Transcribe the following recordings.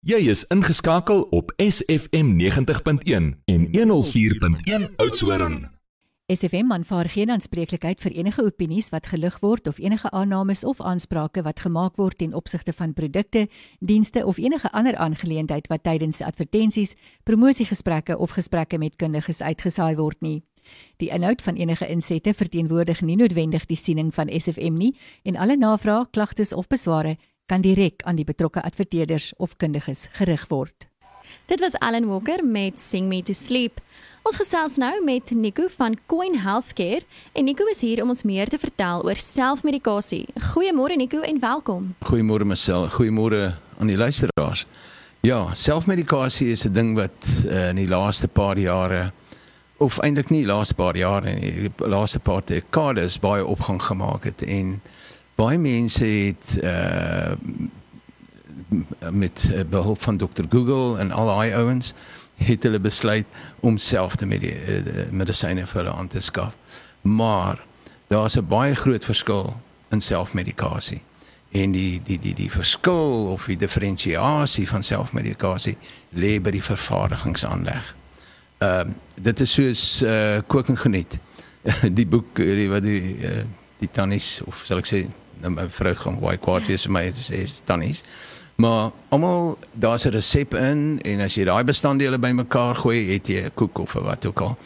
Jy is ingeskakel op SFM 90.1 en 104.1 Oudtshoorn. SFM aanvaar geen aanspreeklikheid vir enige opinies wat gelig word of enige aannames of aansprake wat gemaak word ten opsigte van produkte, dienste of enige ander aangeleentheid wat tydens advertensies, promosiegesprekke of gesprekke met kundiges uitgesaai word nie. Die inhoud van enige insette verteenwoordig nie noodwendig die siening van SFM nie en alle navrae, klagtes of besware kan direk aan die betrokke adverteerders of kundiges gerig word. Dit was Alan Walker met Sing Me to Sleep. Ons gesels nou met Nico van Coin Healthcare en Nico is hier om ons meer te vertel oor selfmedikasie. Goeiemôre Nico en welkom. Goeiemôre myself. Goeiemôre aan die luisteraars. Ja, selfmedikasie is 'n ding wat uh, in die laaste paar jare of eintlik nie laaste paar jare nie, die laaste paar dekades baie opgang gemaak het en baie mense het uh met uh, behulp van Dr Google en al daai ouens het hulle besluit om self te med uh, medisyne vir hulle aan te skaf. Maar daar's 'n baie groot verskil in selfmedikasie. En die die die die verskil of die diferensiasie van selfmedikasie lê by die vervaardigingsaanleg. Ehm uh, dit is soos uh kook en geniet. die boek die wat die uh, die tannies of sal ek sê nou my vrou gaan baie kwaad wees vir my as sê tannies. Maar almal daar's 'n resep in en as jy daai bestanddele bymekaar gooi, het jy 'n koek of wat ook al.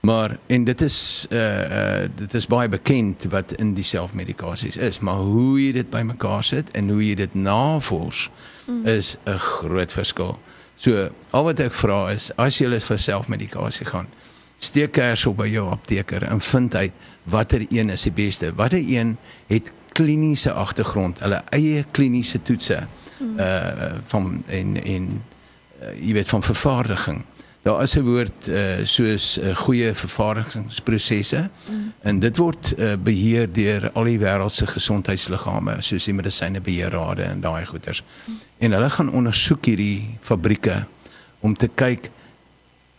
Maar en dit is uh uh dit is baie bekend wat in die selfmedikasies is, maar hoe jy dit bymekaar sit en hoe jy dit navors mm. is 'n groot verskil. So al wat ek vra is as jy vir selfmedikasie gaan, steek kers op by jou apteker en vind uit watter een is die beste. Watter een het kliniese agtergrond, hulle eie kliniese toetse uh van en en uh, jy weet van vervaardiging. Daar is 'n woord uh soos uh, goeie vervaardigingsprosesse mm. en dit word uh, beheer deur al die wêreld se gesondheidsliggame soos die medisynebeheerrade en daai goeters. Mm. En hulle gaan ondersoek hierdie fabrieke om te kyk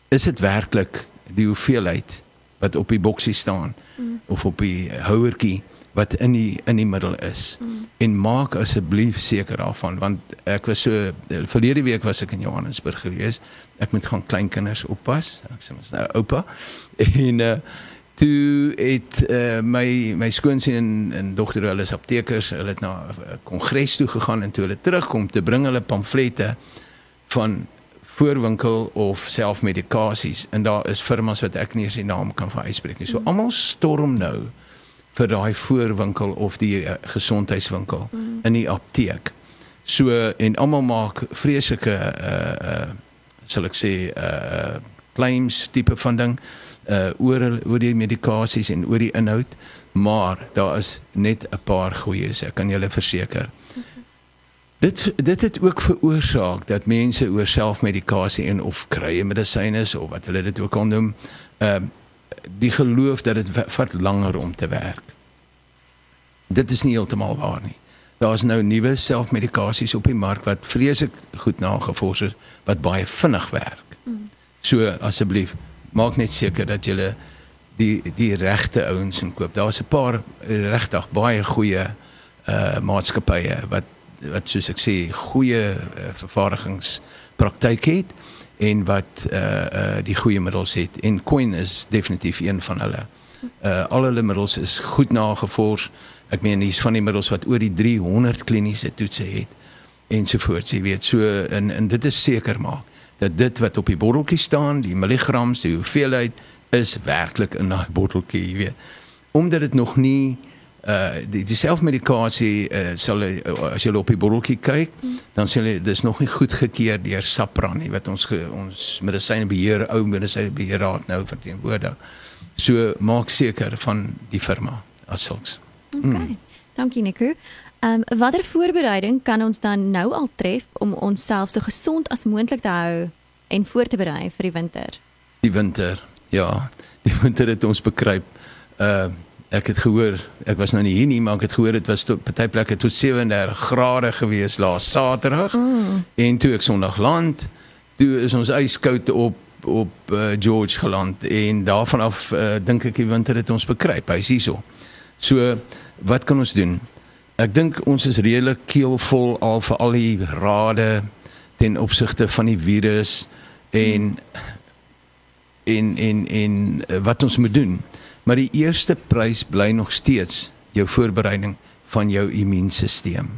is dit werklik die hoeveelheid wat op die boksie staan mm. of op die houertjie wat in die in die middel is. Mm. en maak asseblief seker daarvan want ek was so verlede week was ek in Johannesburg gewees. Ek moet gaan kleinkinders oppas. Ek sê mos nou oupa. En uh, toe het uh, my my skoonseun en, en dogter hulle is aptekers hulle het na 'n kongres toe gegaan en toe hulle terugkom te bring hulle pamflette van voorwinkel of selfmedikasies en daar is firmas wat ek nie eens die naam kan van uitspreek nie. So mm. almal storm nou vir daai voorwinkel of die uh, gesondheidswinkel mm. in die apteek. So en almal maak vreeslike uh uh sal ek sê uh claims tipe van ding uh oor oor die medikasies en oor die inhoud, maar daar is net 'n paar goeies, ek kan julle verseker. Dit dit het ook veroorsaak dat mense oor selfmedikasie en of krye medisyne of wat hulle dit ook al noem, uh die geloof dat dit vat langer om te werk. Dit is nie heeltemal waar nie. Daar's nou nuwe selfmedikasies op die mark wat vreeslik goed nagevors is wat baie vinnig werk. Mm. So asseblief, maak net seker dat jy die die regte ouens inkoop. Daar's 'n paar regtig baie goeie uh maatskappye wat wat soos ek sê goeie uh, vervaardigingspraktyk het en wat uh uh die goeie middels het en Coin is definitief een van hulle. Uh al hulle middels is goed nagevors. Ek meen hier's van die middels wat oor die 300 kliniese toetse het ensovoorts, jy weet. So en en dit is seker maak dat dit wat op die botteltjie staan, die milligrams, die hoeveelheid is werklik in daai botteltjie, jy weet. Omdat dit nog nie uh die, die selfmedikasie uh, sal uh, as jy op die botteltjie kyk hmm. dan sê hulle dis nog nie goedgekeur deur SAPRA nie wat ons ge, ons medisynebeheer ou medisynebeheer raad nou verteenwoordig. So maak seker van die firma as sulks. Okay. Hmm. Dankie Nico. Ehm um, watter voorbereiding kan ons dan nou al tref om onsself so gesond as moontlik te hou en voor te berei vir die winter? Die winter. Ja, die winter het ons bekruip. Ehm uh, ek het gehoor, ek was nou nie hier nie, maar ek het gehoor dit was tot party plekke tot 37 grade gewees laas Saterdag. Mm. En toe ek Sondag land, toe is ons yskoud op op uh, George geland en daarvan af uh, dink ek die winter het ons bekruip. Hy's hierso. So wat kan ons doen? Ek dink ons is redelik keelvol al vir al die rade ten opsigte van die virus en en en en eh, wat ons moet doen. Maar die eerste prys bly nog steeds jou voorbereiding van jou immuunstelsel.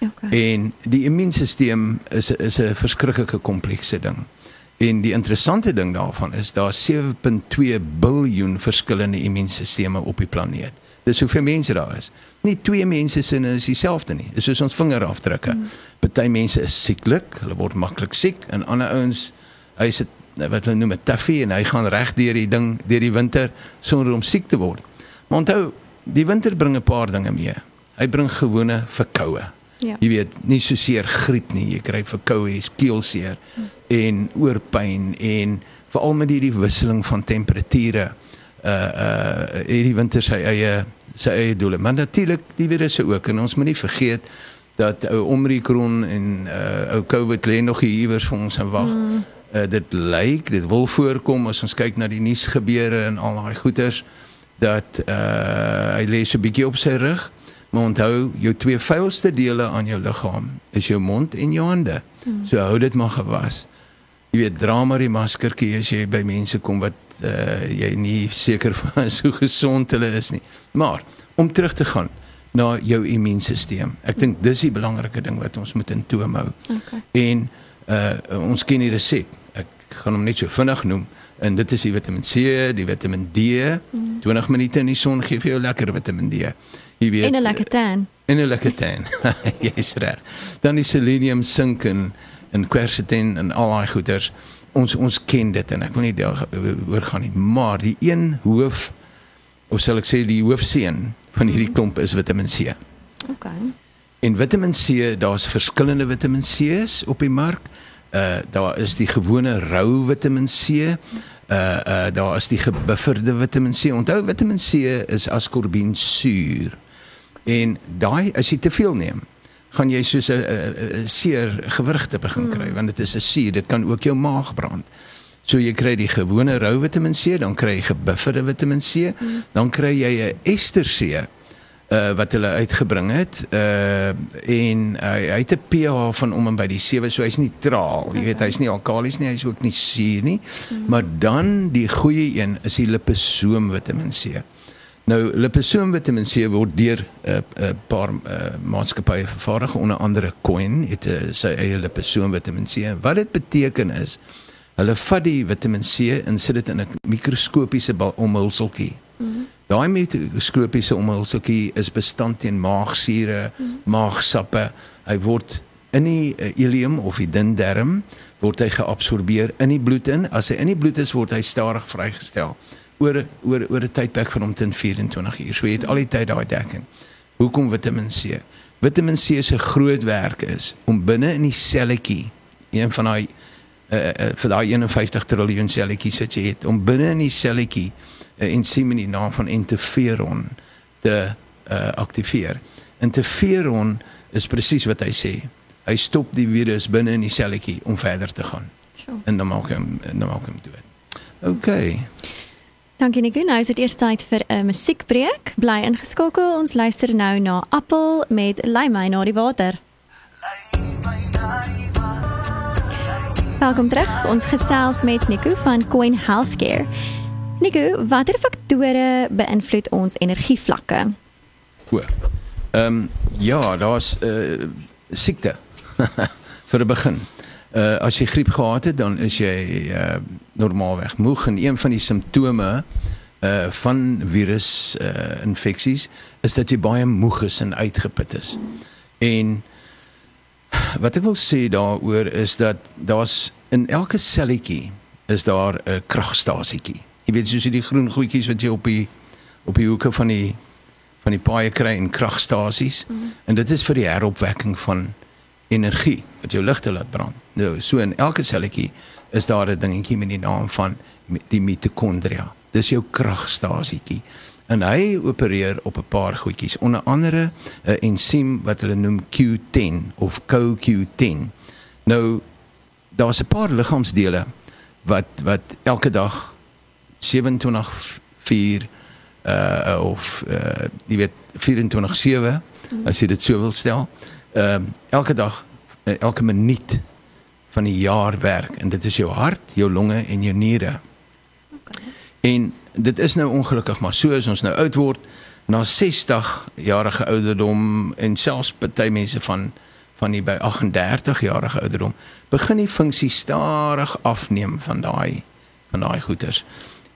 Okay. En die immuunstelsel is is 'n verskriklike komplekse ding. En die interessante ding daarvan is daar 7.2 biljoen verskillende immuunstelsels op die planeet. Dis hoeveel mense daar is. Nie twee mense se is dieselfde nie. Dis soos ons vingerafdrukke. Mm. Party mense is sieklik, hulle word maklik siek en ander ouens hy sit wat hulle noem 'n taffie en hy gaan reg deur die ding deur die winter sonder om siek te word. Maar onthou, die winter bring 'n paar dinge mee. Hy bring gewone verkoue. Ja. Jy weet, nie so seer griep nie, jy kry verkoue, jy's keelseer en oorpyn en veral met hierdie wisseling van temperature uh uh hierdie winter sy eie sy eie doele. Maar natuurlik die virusse ook en ons moet nie vergeet dat ou Omicron en uh ou COVID lê nog hier iewers vir ons en wag. Mm uh, dit lyk dit wil voorkom as ons kyk na die nuus gebeure en al daai goeters dat uh, hy lê so 'n bietjie op sy rug. Maar onthou jou twee vuilste dele aan jou liggaam is jou mond en jou hande. Hmm. so hou dit maar gewas. Jy weet dra maar die maskertjie as jy by mense kom wat uh, jy nie seker van so gesond hulle is nie. Maar om terug te gaan na jou immuunstelsel. Ek dink dis die belangrike ding wat ons moet in toom hou. Okay. en uh, ons ken die resep gaan hom net so vinnig noem en dit is die Vitamiin C, die Vitamiin D. Mm. 20 minute in die son gee vir jou lekker Vitamiin D. Jy weet. En 'n lekker tan. En 'n lekker tan. Jy's reg. Dan die selenium, sink en en quercetin en al daai goeters. Ons ons ken dit en ek wil nie daaroor gaan nie, maar die een hoof of sal ek sê die hoofseën van hierdie mhm. klomp is Vitamiin C. OK. En Vitamiin C, daar's verskillende Vitamiin C's op die mark uh daar is die gewone rou Vitamiin C. Uh uh daar is die gebufferde Vitamiin C. Onthou Vitamiin C is ascorbinsuur. En daai as jy te veel neem, gaan jy soos 'n seer gewrigte begin kry mm. want dit is 'n suur, dit kan ook jou maag brand. So jy kry die gewone rou Vitamiin C, dan kry jy gebufferde Vitamiin C, mm. dan kry jy 'n ester C uh wat hulle uitgebring het. Uh en uh, hy het 'n pH van om en by die 7, so hy's neutraal. Jy weet hy's nie alkalies nie, hy's ook nie suur nie. Mm. Maar dan die goeie een is die liposoom Vitamiin C. Nou liposoom Vitamiin C word deur 'n uh, 'n uh, paar uh, maatskappye vervaardig onder andere Coin het uh, sy eie liposoom Vitamiin C. Wat dit beteken is hulle vat die Vitamiin C en sit dit in 'n mikroskopiese omhulseltjie. Daai mikroskopiese omhulseltjie is bestand teen maagsure, mm. maagsappe. Hy word in die uh, ileum of die dun darm word hy geabsorbeer in die bloed in. As hy in die bloed is, word hy stadig vrygestel oor oor oor 'n tydperk van omtrent 24 uur. So jy het al die tyd daai dekking. Hoekom Vitamiin C? Vitamiin C se groot werk is om binne in die selletjie, een van daai uh, uh, vir daai 51 triljoen selletjies wat jy het, om binne in die selletjie 'n uh, ensiem in die naam van interferon te uh, aktiveer. Interferon is presies wat hy sê. Hy stop die virus binne in die selletjie om verder te gaan. Sure. En dan maak hy dan maak hy dit. OK. Dankie Nico. Nou is dit eers tyd vir 'n musiekbreek. Bly ingeskakel. Ons luister nou na Appel met Lei my na die water. Welkom terug. Ons gesels met Nico van Coin Healthcare. Nico, watter faktore beïnvloed ons energievlakke? O. Ehm um, ja, daar's 'n uh, siekte vir 'n begin. Uh as jy griep gehad het, dan is jy uh normaalweg moeg en een van die simptome uh van virus uh infeksies is dat jy baie moeg is en uitgeput is. En wat ek wil sê daaroor is dat daar's in elke selletjie is daar 'n kragstasietjie jy weet soos die groen goedjies wat jy op die op die hoeke van die van die paaie kry in kragstasies mm -hmm. en dit is vir die heropwekking van energie wat jou ligte laat brand. Nou so in elke selletjie is daar 'n dingetjie met die naam van die mitokondria. Dis jou kragstasietjie. En hy opereer op 'n paar goedjies, onder andere 'n ensiem wat hulle noem Q10 of CoQ10. Nou daar's 'n paar liggaamsdele wat wat elke dag 27 4 uh of uh jy weet 24 7 as jy dit so wil stel. Ehm uh, elke dag uh, elke minuut van die jaar werk en dit is jou hart, jou longe en jou niere. Okay. En dit is nou ongelukkig maar so as ons nou oud word na 60 jarige ouderdom en selfs party mense van van die by 38 jarige ouderdom begin die funksie stadig afneem van daai van daai goeters.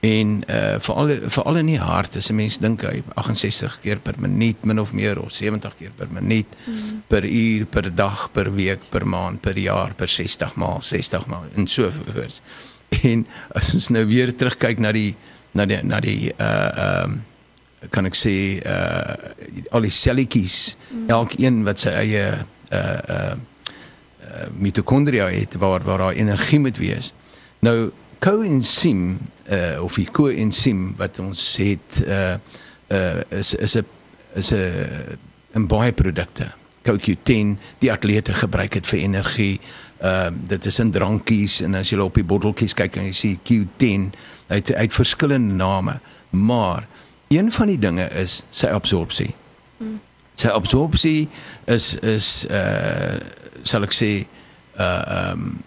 En uh veral veral in die hart as 'n mens dink hy 68 keer per minuut min of meer of 70 keer per minuut mm. per uur per dag per week per maand per jaar per 60 maal 60 maal en so voort. En as ons nou weer terugkyk na die na die na die uh ehm um, kan ek sê uh al die selletjies mm. elkeen wat sy eie uh uh mitokondria het waar waar daar energie moet wees. Nou coenzym uh of die coenzym wat ons het uh uh is is 'n is 'n 'n baie produkte. CoQ10 die atlete gebruik dit vir energie. Ehm uh, dit is in drankies en as jy op die botteltjies kyk en jy sien Q10 uit uit verskillende name, maar een van die dinge is sy absorpsie. Hmm. Sy absorpsie is is uh sal ek sê uh ehm um,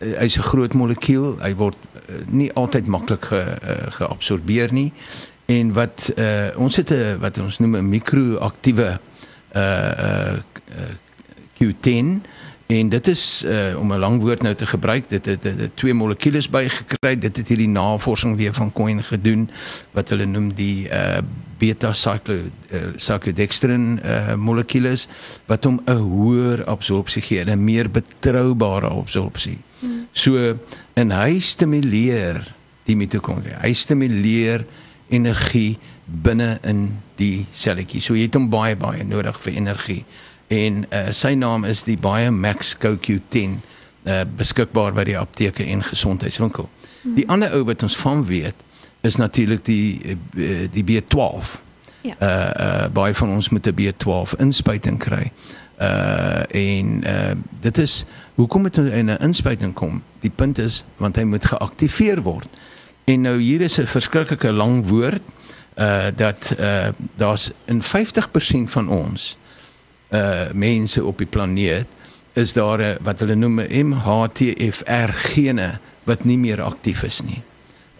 hy's 'n groot molekuul. Hy word uh, nie altyd maklik ge, uh, geabsorbeer nie. En wat uh ons het 'n wat ons noem 'n mikroaktiewe uh uh Q10 En dit is uh om 'n lang woord nou te gebruik, dit het, het, het twee molekules bygekry. Dit het hierdie navorsing weer van Coin gedoen wat hulle noem die uh beta cyclodextrin uh, uh molekules wat hom 'n hoër absorpsie gee, 'n meer betroubare absorpsie. Hmm. So en hy stimuleer die mitokondria. Hy stimuleer energie binne in die selletjie. So jy het hom baie baie nodig vir energie en uh, sy naam is die baie Max CoQ10 uh, beskikbaar by die apteke en gesondheidswinkel. Hmm. Die ander ou wat ons van weet is natuurlik die uh, die B12. Ja. Uh, uh baie van ons moet 'n B12 inspuiting kry. Uh en uh dit is hoekom dit in 'n inspuiting kom. Die punt is want hy moet geaktiveer word. En nou hier is 'n verskriklike lang woord uh dat uh daar's in 50% van ons uh mense op die planeet is daar 'n wat hulle noem MHTFR gene wat nie meer aktief is nie.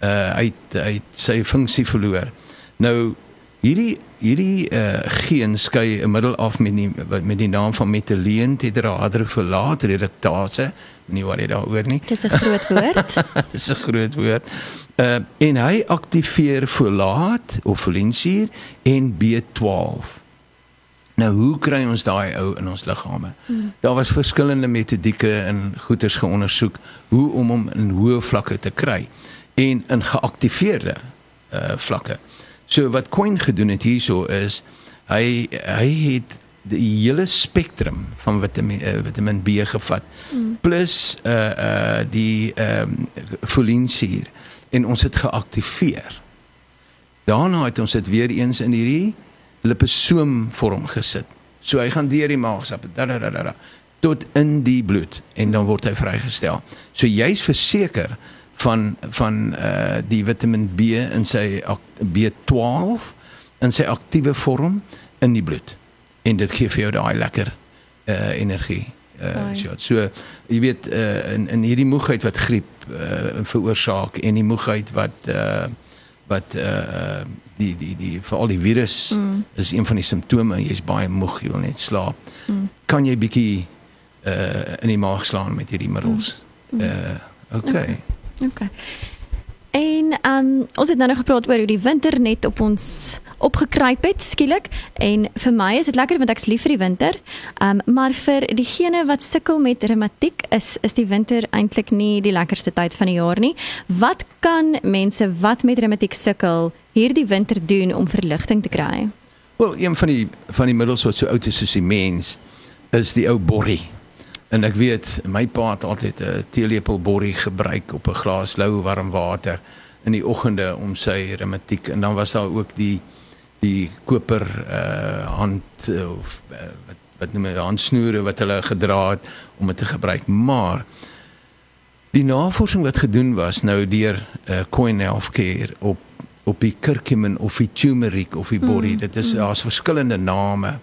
Uh hy het, hy het sy funksie verloor. Nou hierdie hierdie uh geen skei 'n middel af met die met die naam van metyleen tetrahydrofolaat reduktase. Nie wat jy daaroor nie. Dis 'n groot woord. Dis 'n groot woord. Uh en hy aktiveer folaat of folinsuur en B12. Nou hoe kry ons daai ou in ons liggame? Hmm. Daar was verskillende metodieke en goeters geondersoek hoe om hom in hoë vlakke te kry en in geaktiveerde uh vlakke. So wat Coin gedoen het hierso is hy hy het die hele spektrum van vitamine uh, vitamin B gevat hmm. plus uh uh die ehm um, folinsuur en ons het geaktiveer. Daarna het ons dit weer eens in hierdie liposoom vorm gesit. So hy gaan deur die maagsap tot in die bloed en dan word hy vrygestel. So jy's verseker van van uh die Vitamiin B in sy B12 in sy aktiewe vorm in die bloed. En dit gee vir jou daai lekker uh energie. Uh so, so jy weet uh in in hierdie moegheid wat griep uh veroorsaak en die moegheid wat uh wat uh die die die veral die virus mm. is een van die simptome jy's baie moeg jy wil net slaap mm. kan jy bietjie uh in die maag slaan met hierdie middels mm. uh okay okay, okay. En ehm um, ons het nou nog gepraat oor hoe die winter net op ons opgekruip het skielik en vir my is dit lekker want ek's lief vir die winter. Ehm um, maar vir diegene wat sukkel met reumatiek is is die winter eintlik nie die lekkerste tyd van die jaar nie. Wat kan mense wat met reumatiek sukkel hierdie winter doen om verligting te kry? Wel, een van die van die middels wat so oud is soos die mens is die ou borrie. En ek weet my pa het altyd 'n teelepel borrie gebruik op 'n glas lou warm water in die oggende om sy reumatiek en dan was daar ook die die koper uh hand uh, of uh, wat wat noem jy handsnoere wat hulle gedra het om dit te gebruik. Maar die navorsing wat gedoen was nou deur uh, Coin Healthcare op op die curcumin of die turmeric of die borrie, mm, dit is mm. daar's verskillende name,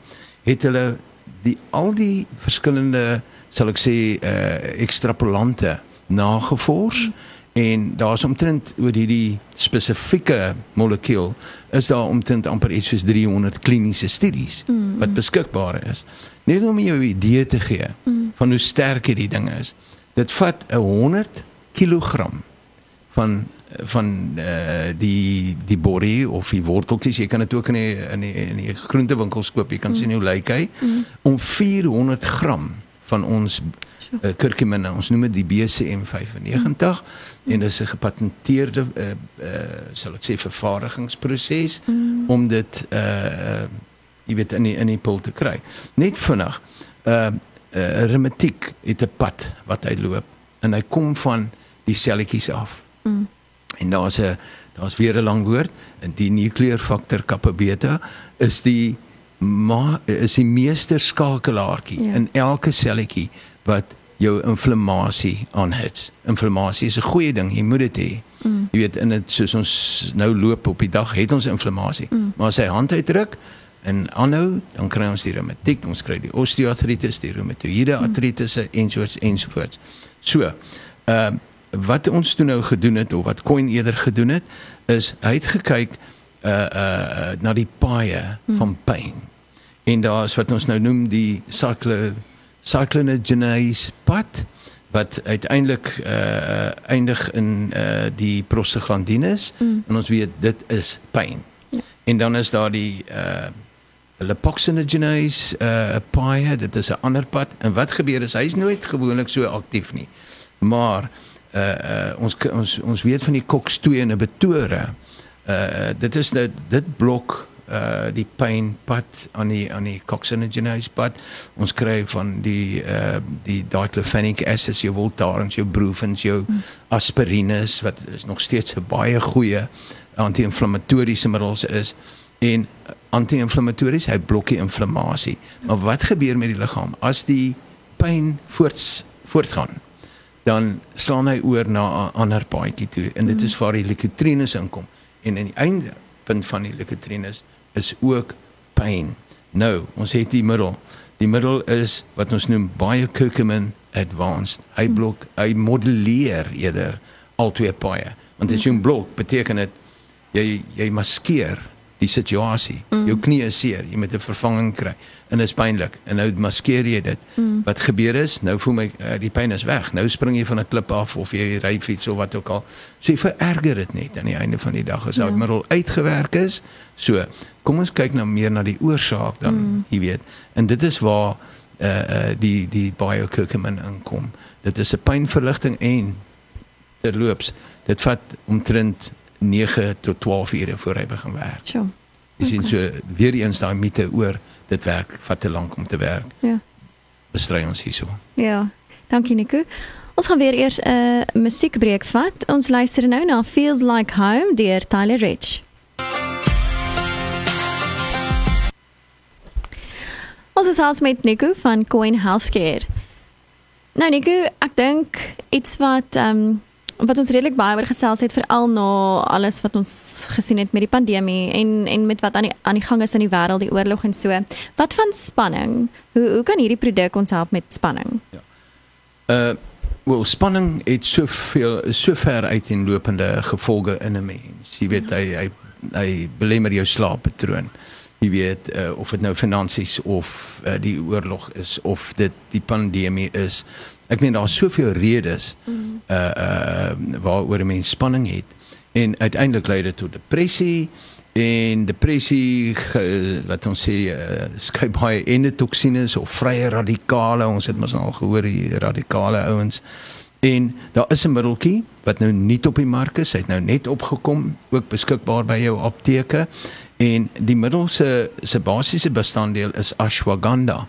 het hulle die al die verskillende sal ek sê uh ekstrapolante nagevors mm. En daar's omtrent oor hierdie spesifieke molekuul is daar omtrent amper iets soos 300 kliniese studies mm. wat beskikbaar is. Net om jou 'n idee te gee mm. van hoe sterk hierdie ding is. Dit vat 'n 100 kg van van uh, die die borrie of die worteltjies jy kan dit ook in die, in die, in die groentewinkels koop jy kan mm. sien hoe lyk hy mm. om 400 gram van ons uh, kurkumine ons noem dit die BCM 95 mm. en dit is 'n gepatenteerde uh, uh, sal ek sê vervaardigingsproses mm. om dit uh, jy weet in die, in die pul te kry net vinnig 'n uh, uh, remetiek het 'n pad wat hy loop en hy kom van die selletjies af mm. en daar's 'n daar's weer 'n lang woord die nukleerfaktor kappa beta is die maar is die meester skakelaartjie ja. in elke selletjie wat jou inflammasie aanhits. Inflammasie is 'n goeie ding, jy moet dit hê. Mm. Jy weet in dit soos ons nou loop op die dag het ons inflammasie. Mm. Maar as hy hand uitdruk en aanhou, dan kry ons die reumatiek, ons kry die osteoartritis, die reumatoïede mm. artritis ensovoorts ensovoorts. So, ehm uh, wat ons toe nou gedoen het of wat Coin eerder gedoen het, is hy het gekyk uh uh na die paaie mm. van pyn en daar's wat ons nou noem die cyclo cyclinogenase pad wat uiteindelik uh eindig in uh die prostaglandines mm. en ons weet dit is pyn. Ja. En dan is daar die uh lipoxygenase uh paaie, dit is 'n ander pad en wat gebeur is hy's nooit gewoonlik so aktief nie. Maar uh uh ons ons ons weet van die COX2 inhibitore. Uh dit is nou dit blok uh die pynpad aan die aan die coxinogenase pad. Ons kry van die uh die diclofenic acids, jou voltarens, jou brufens, jou hmm. aspirines wat is nog steeds 'n baie goeie anti-inflammatoriese middels is en anti-inflammatories hy blok die inflammasie. Maar wat gebeur met die liggaam as die pyn voorts voortgaan? Dan slaan hy oor na 'n ander paadjie toe en dit is waar die leukotrienes inkom en aan die einde punt van die leukotrienes is ook pyn. Nou, ons het die middel. Die middel is wat ons noem biokurkumin advanced. Hy blok, hy modelleer eerder al twee paaie. Want as jy 'n blok beteken dit jy jy maskeer die situasie. Mm. Jou knie is seer, jy moet 'n vervanging kry en dit is pynlik en nou maskeer jy dit. Mm. Wat gebeur is, nou voel my uh, die pyn is weg. Nou spring jy van 'n klip af of jy ry fiets of wat ook al. So jy vererger dit net aan die einde van die dag as ja. dit middel uitgewerk is. So, kom ons kyk nou meer na die oorsaak dan, mm. jy weet. En dit is waar uh uh die die biokurkumin inkom. Dit is 'n pynverligting en terloops, dit vat omtrent 9 tot 12 ure voor hy begin werk. Sjoe. Jy sien so weer eens daai mite oor dit werk vat te lank om te werk. Ja. Bestry ons hierso. Ja. Dankie Nico. Ons gaan weer eers 'n uh, musiekbreek vat. Ons luister nou na Feels Like Home deur Tyler Rich. Ons is als met Nico van Coin Healthcare. Nou Nico, ek dink iets wat ehm um, wat ons redelik baie oor gesels het veral na alles wat ons gesien het met die pandemie en en met wat aan die aan die gang is in die wêreld, die oorlog en so. Wat van spanning? Hoe hoe kan hierdie produk ons help met spanning? Ja. Uh wel spanning het soveel so ver uiteenlopende gevolge in 'n mens. Jy weet ja. hy hy hy belemmer jou slaappatroon. Jy weet uh, of dit nou finansies of uh, die oorlog is of dit die pandemie is ek meen daar's soveel redes mm. uh uh waaroor 'n mens spanning het. En uiteindelik lei dit tot depressie. En depressie wat ons sê uh, skei baie endotoksines of vrye radikale. Ons het mos al gehoor die radikale ouens. En daar is 'n middeltjie wat nou nie op die mark is. Hy het nou net opgekom ook beskikbaar by jou apteke. En die middel se se basiese bestanddeel is ashwagandha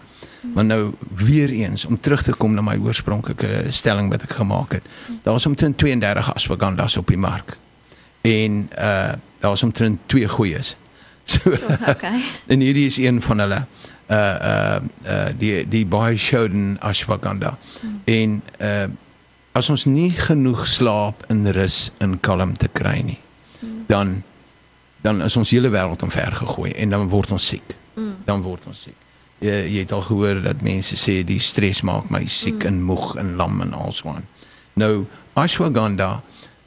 Maar nou weer eens om terug te kom na my oorspronklike stelling wat ek gemaak het. Daar is omtrent 32 ashwagandas op die mark. En uh daar is omtrent twee goeies. So okay. En hierdie is een van hulle. Uh uh uh die die baie shoden ashwagandha. Hmm. En uh as ons nie genoeg slaap en rus in kalmte kry nie, hmm. dan dan is ons hele wêreld omver gegooi en dan word ons siek. Hmm. Dan word ons siek. Jy, jy het al gehoor dat mense sê die stres maak my siek mm. en moeg en lam en alswaan. Nou ashwagandha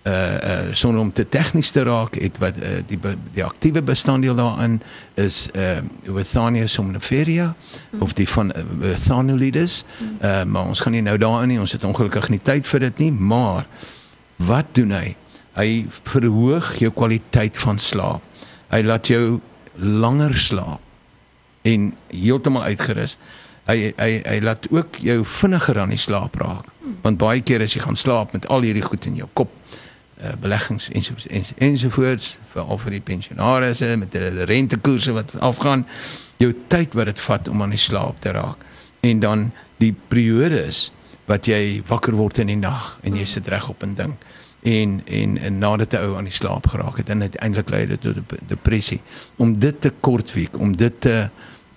uh uh sonder om te tegnies te raak het wat uh, die die aktiewe bestanddeel daarin is uh Withania somniferia mm. of die van uh, Thanolides. Mm. Uh maar ons gaan nie nou daarin nie. Ons het ongelukkig nie tyd vir dit nie, maar wat doen hy? Hy verhoog jou kwaliteit van slaap. Hy laat jou langer slaap en heeltemal uitgerus. Hy hy hy laat ook jou vinniger aan die slaap raak. Want baie keer as jy gaan slaap met al hierdie goed in jou kop, uh, beleggings en so ensovoorts vir al vir die pensionaars met die rentekoerse wat afgaan, jou tyd wat dit vat om aan die slaap te raak. En dan die periodes wat jy wakker word in die nag en jy sit reg op en dink en en en nadat jy ou aan die slaap geraak het en uiteindelik lei dit tot depressie om dit te kortwiek om dit te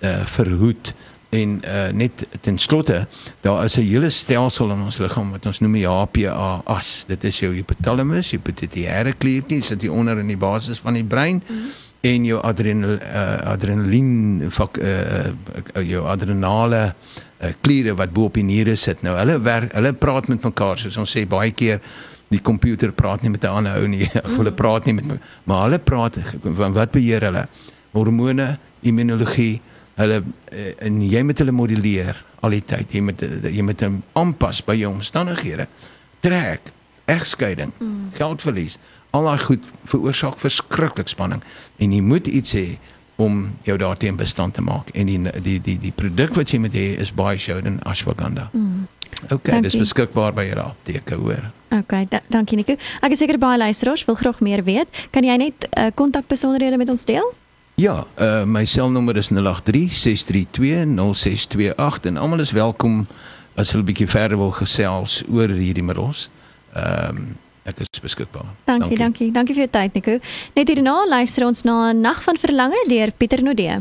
uh, verhoed. En uh, net ten slotte daar is 'n hele stelsel in ons liggaam wat ons noem die HPA as dit is jou hypothalamus pituitêre kliertjie sit hier onder in die basis van die brein mm -hmm. en jou adrenal uh, adrenalien fak uh, jou adrenale uh, kliere wat bo op die niere sit. Nou hulle werk hulle praat met mekaar soos ons sê baie keer die komputer praat nie met 'n ander ou nie of hulle praat nie met my, maar hulle praat wat beheer hulle? Hormone immunologie hulle eh, en jy moet hulle moduleer al die tyd jy moet jy moet hom aanpas by jou omstandighede trek egskeiding mm. geldverlies al daai goed veroorsaak verskriklik spanning en jy moet iets hê om jou daarteen bestand te maak en die die die die produk wat jy moet hê is baie Shodan ashwagandha. Mm. OK, dis beskikbaar by jou apteek, hoor. OK, da dankie Nico. Ek is seker baie luisteraars wil graag meer weet. Kan jy net kontak uh, besonderhede met ons deel? Ja, uh, my selnommer is 083 632 0628 en almal is welkom as hulle 'n bietjie verder wil gesels oor hierdie middels. Ehm um, ek is beskikbaar. Dankie, dankie. Dankie, dankie vir jou tyd, Nico. Net hierna luister ons na 'n nag van verlange deur Pieter Nodee.